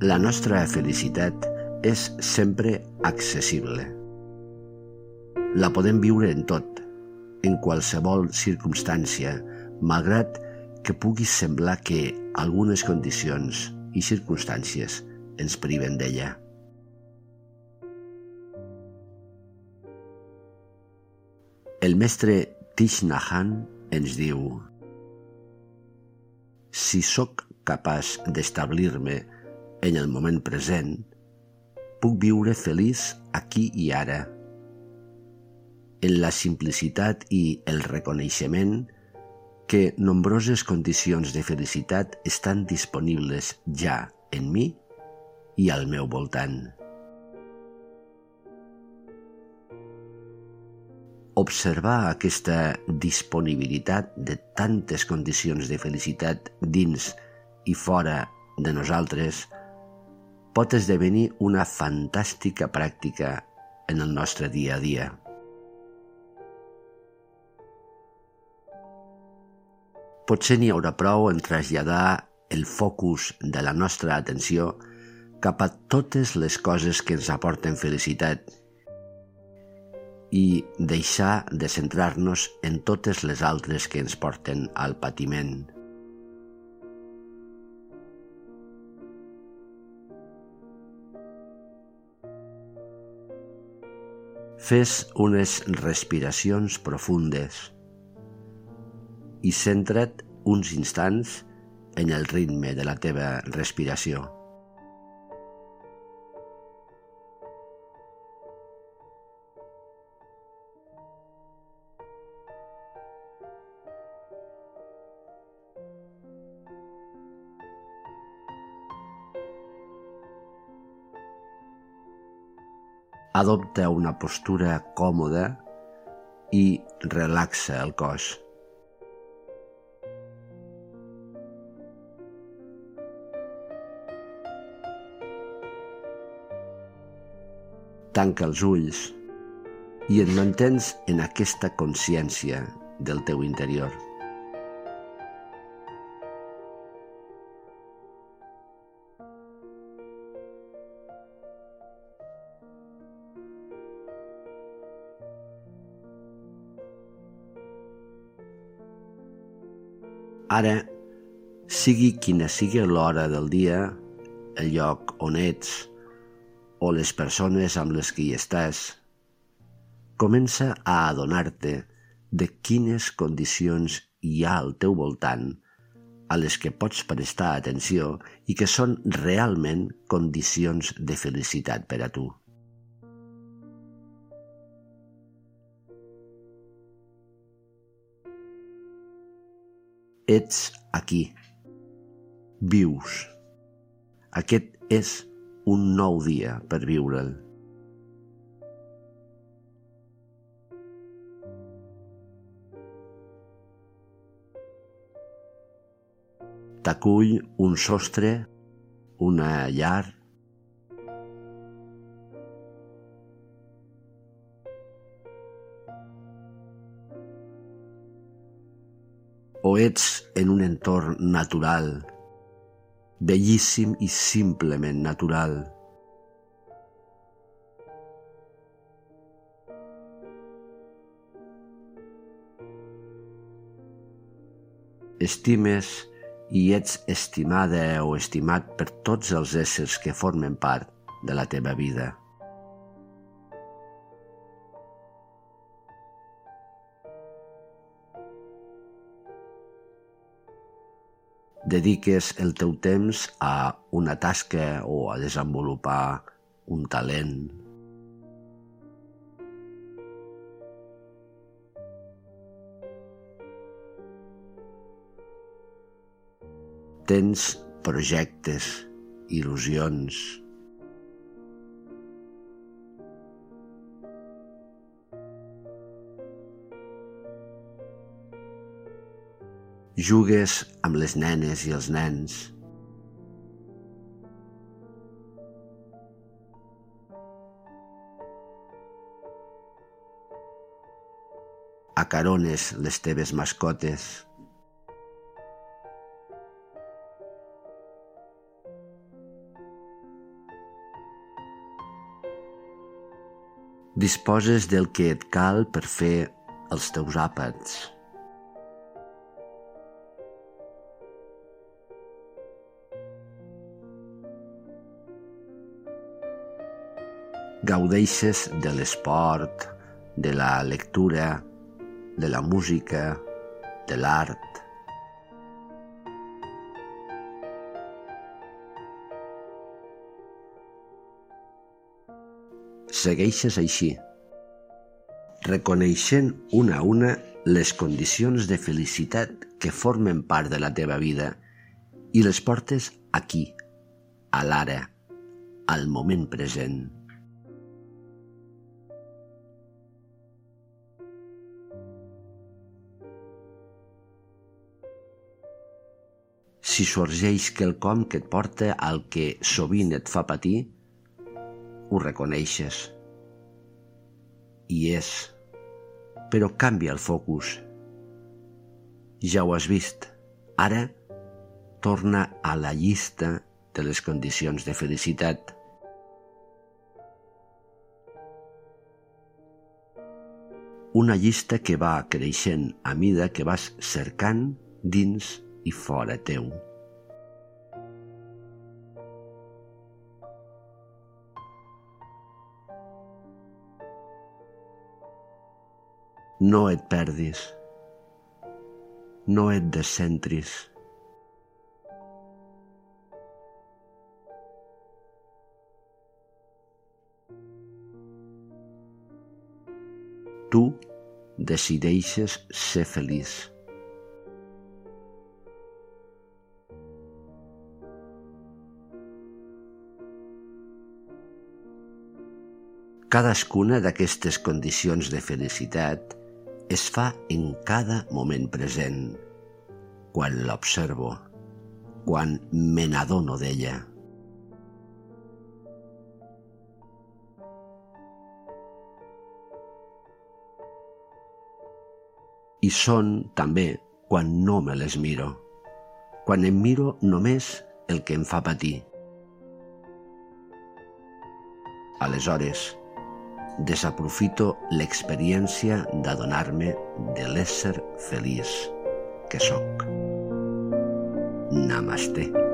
La nostra felicitat és sempre accessible. La podem viure en tot, en qualsevol circumstància, malgrat que pugui semblar que algunes condicions i circumstàncies ens priven d'ella. El mestre Thich Nhat Hanh ens diu Si sóc capaç d'establir-me en el moment present, puc viure feliç aquí i ara. En la simplicitat i el reconeixement que nombroses condicions de felicitat estan disponibles ja en mi i al meu voltant. Observar aquesta disponibilitat de tantes condicions de felicitat dins i fora de nosaltres pot esdevenir una fantàstica pràctica en el nostre dia a dia. Potser n'hi haurà prou en traslladar el focus de la nostra atenció cap a totes les coses que ens aporten felicitat i deixar de centrar-nos en totes les altres que ens porten al patiment. Fes unes respiracions profundes i centra't uns instants en el ritme de la teva respiració. Adopta una postura còmoda i relaxa el cos. Tanca els ulls i et mantens en aquesta consciència del teu interior. Ara, sigui quina sigui l'hora del dia, el lloc on ets, o les persones amb les que hi estàs, comença a adonar-te de quines condicions hi ha al teu voltant a les que pots prestar atenció i que són realment condicions de felicitat per a tu. Ets aquí. Vius. Aquest és un nou dia per viure'l. T'acull un sostre, una llar, o ets en un entorn natural bellíssim i simplement natural. Estimes i ets estimada o estimat per tots els éssers que formen part de la teva vida. Dediques el teu temps a una tasca o a desenvolupar un talent. Tens projectes, il·lusions, Jugues amb les nenes i els nens. Acarones les teves mascotes. Disposes del que et cal per fer els teus àpats. Gaudeixes de l'esport, de la lectura, de la música, de l'art. Segueixes així, reconeixent una a una les condicions de felicitat que formen part de la teva vida i les portes aquí, a l'ara, al moment present. Si sorgeix quelcom que et porta al que sovint et fa patir, ho reconeixes. I és. Però canvia el focus. Ja ho has vist. Ara torna a la llista de les condicions de felicitat. Una llista que va creixent a mida que vas cercant dins i fora teu. No et perdis. No et descentris. Tu decideixes ser feliç. Cadascuna d'aquestes condicions de felicitat es fa en cada moment present, quan l'observo, quan me n'adono d'ella. I són, també, quan no me les miro, quan em miro només el que em fa patir. Aleshores, desaprofito l'experiència d'adonar-me de l'ésser feliç que sóc. Namaste.